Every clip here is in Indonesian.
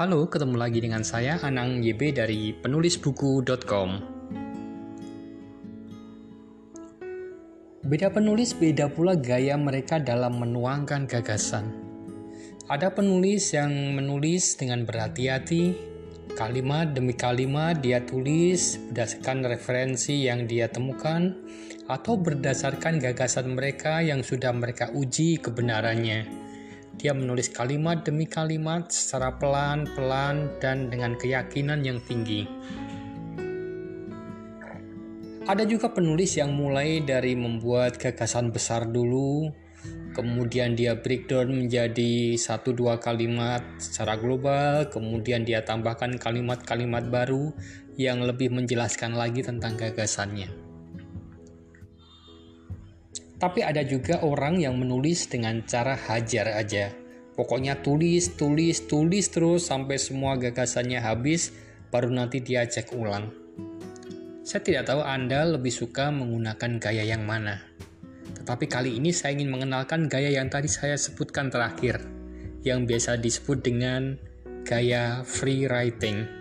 Halo, ketemu lagi dengan saya Anang YB dari penulisbuku.com. Beda penulis, beda pula gaya mereka dalam menuangkan gagasan. Ada penulis yang menulis dengan berhati-hati, kalimat demi kalimat dia tulis berdasarkan referensi yang dia temukan atau berdasarkan gagasan mereka yang sudah mereka uji kebenarannya. Dia menulis kalimat demi kalimat secara pelan-pelan dan dengan keyakinan yang tinggi. Ada juga penulis yang mulai dari membuat gagasan besar dulu, kemudian dia breakdown menjadi satu dua kalimat secara global, kemudian dia tambahkan kalimat-kalimat baru yang lebih menjelaskan lagi tentang gagasannya. Tapi ada juga orang yang menulis dengan cara hajar aja. Pokoknya tulis, tulis, tulis terus sampai semua gagasannya habis, baru nanti dia cek ulang. Saya tidak tahu Anda lebih suka menggunakan gaya yang mana. Tetapi kali ini saya ingin mengenalkan gaya yang tadi saya sebutkan terakhir, yang biasa disebut dengan gaya free writing.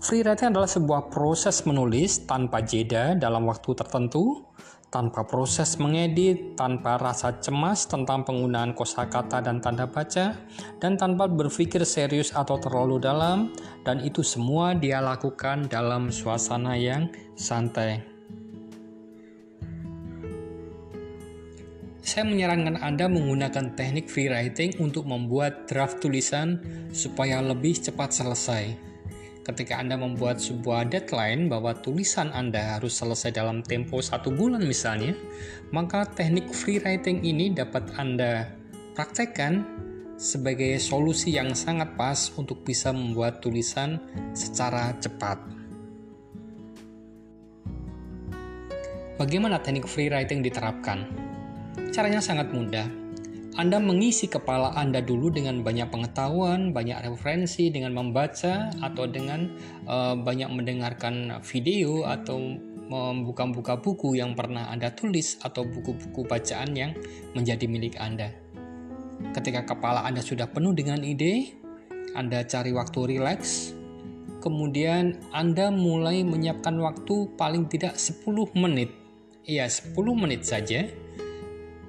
Free writing adalah sebuah proses menulis tanpa jeda dalam waktu tertentu, tanpa proses mengedit, tanpa rasa cemas tentang penggunaan kosakata dan tanda baca, dan tanpa berpikir serius atau terlalu dalam, dan itu semua dia lakukan dalam suasana yang santai. Saya menyarankan Anda menggunakan teknik free writing untuk membuat draft tulisan supaya lebih cepat selesai ketika Anda membuat sebuah deadline bahwa tulisan Anda harus selesai dalam tempo satu bulan misalnya, maka teknik free writing ini dapat Anda praktekkan sebagai solusi yang sangat pas untuk bisa membuat tulisan secara cepat. Bagaimana teknik free writing diterapkan? Caranya sangat mudah anda mengisi kepala Anda dulu dengan banyak pengetahuan, banyak referensi, dengan membaca atau dengan uh, banyak mendengarkan video atau membuka-buka buku yang pernah Anda tulis atau buku-buku bacaan yang menjadi milik Anda. Ketika kepala Anda sudah penuh dengan ide, Anda cari waktu rileks, kemudian Anda mulai menyiapkan waktu paling tidak 10 menit. Iya, 10 menit saja.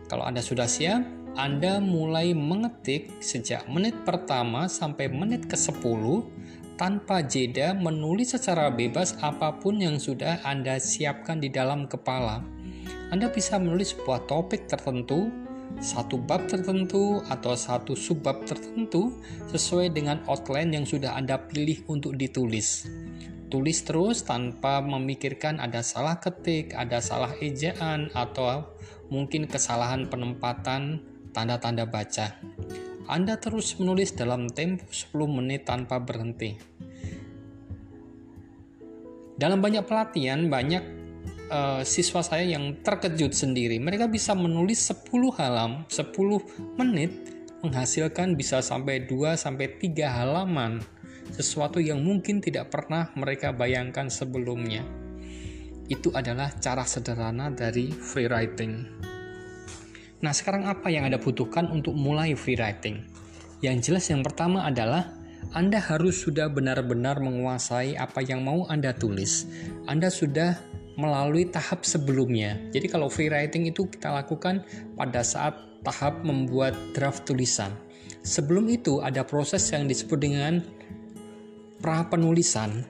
Kalau Anda sudah siap, anda mulai mengetik sejak menit pertama sampai menit ke-10 tanpa jeda menulis secara bebas apa pun yang sudah Anda siapkan di dalam kepala. Anda bisa menulis sebuah topik tertentu, satu bab tertentu, atau satu subbab tertentu sesuai dengan outline yang sudah Anda pilih untuk ditulis. Tulis terus tanpa memikirkan ada salah ketik, ada salah ejaan, atau mungkin kesalahan penempatan tanda-tanda baca. Anda terus menulis dalam tempo 10 menit tanpa berhenti. Dalam banyak pelatihan, banyak uh, siswa saya yang terkejut sendiri. Mereka bisa menulis 10 halam, 10 menit menghasilkan bisa sampai 2 sampai 3 halaman. Sesuatu yang mungkin tidak pernah mereka bayangkan sebelumnya. Itu adalah cara sederhana dari free writing. Nah, sekarang apa yang Anda butuhkan untuk mulai free writing? Yang jelas yang pertama adalah Anda harus sudah benar-benar menguasai apa yang mau Anda tulis. Anda sudah melalui tahap sebelumnya. Jadi kalau free writing itu kita lakukan pada saat tahap membuat draft tulisan. Sebelum itu ada proses yang disebut dengan pra penulisan.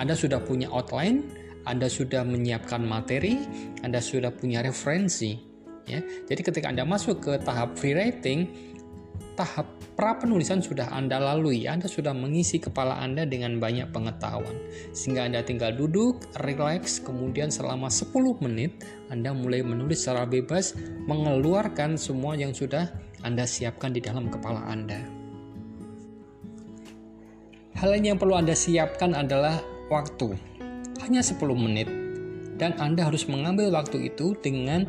Anda sudah punya outline, Anda sudah menyiapkan materi, Anda sudah punya referensi ya. Jadi ketika Anda masuk ke tahap free writing, tahap pra penulisan sudah Anda lalui. Anda sudah mengisi kepala Anda dengan banyak pengetahuan. Sehingga Anda tinggal duduk, relax, kemudian selama 10 menit Anda mulai menulis secara bebas, mengeluarkan semua yang sudah Anda siapkan di dalam kepala Anda. Hal lain yang perlu Anda siapkan adalah waktu. Hanya 10 menit dan Anda harus mengambil waktu itu dengan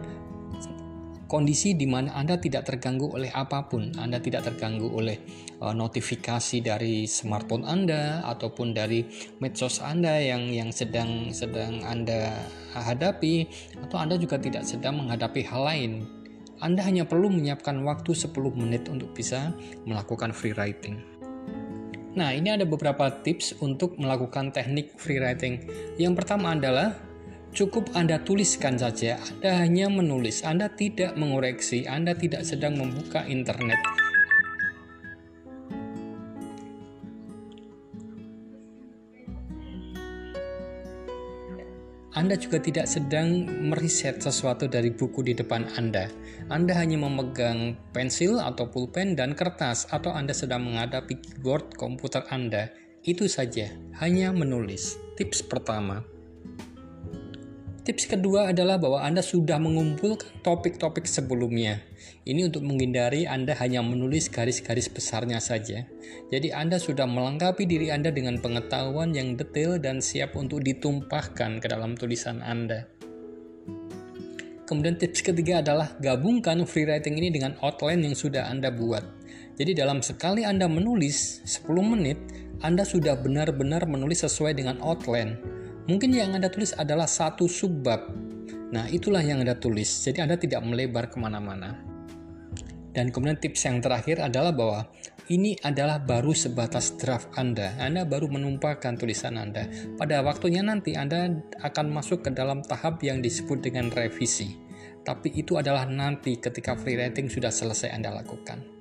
kondisi di mana Anda tidak terganggu oleh apa pun. Anda tidak terganggu oleh uh, notifikasi dari smartphone Anda ataupun dari medsos Anda yang yang sedang sedang Anda hadapi atau Anda juga tidak sedang menghadapi hal lain. Anda hanya perlu menyiapkan waktu 10 menit untuk bisa melakukan free writing. Nah, ini ada beberapa tips untuk melakukan teknik free writing. Yang pertama adalah cukup Anda tuliskan saja. Anda hanya menulis, Anda tidak mengoreksi, Anda tidak sedang membuka internet. Anda juga tidak sedang meriset sesuatu dari buku di depan Anda. Anda hanya memegang pensil atau pulpen dan kertas, atau Anda sedang menghadapi keyboard komputer Anda. Itu saja, hanya menulis. Tips pertama. Tips kedua adalah bahwa Anda sudah mengumpulkan topik-topik sebelumnya. Ini untuk menghindari Anda hanya menulis garis-garis besarnya saja. Jadi Anda sudah melengkapi diri Anda dengan pengetahuan yang detail dan siap untuk ditumpahkan ke dalam tulisan Anda. Kemudian tips ketiga adalah gabungkan free writing ini dengan outline yang sudah Anda buat. Jadi dalam sekali Anda menulis 10 menit, Anda sudah benar-benar menulis sesuai dengan outline Mungkin yang Anda tulis adalah satu subbab. Nah, itulah yang Anda tulis. Jadi Anda tidak melebar ke mana-mana. Dan kemudian tips yang terakhir adalah bahwa ini adalah baru sebatas draft Anda. Anda baru menumpahkan tulisan Anda. Pada waktunya nanti Anda akan masuk ke dalam tahap yang disebut dengan revisi. Tapi itu adalah nanti ketika free writing sudah selesai Anda lakukan.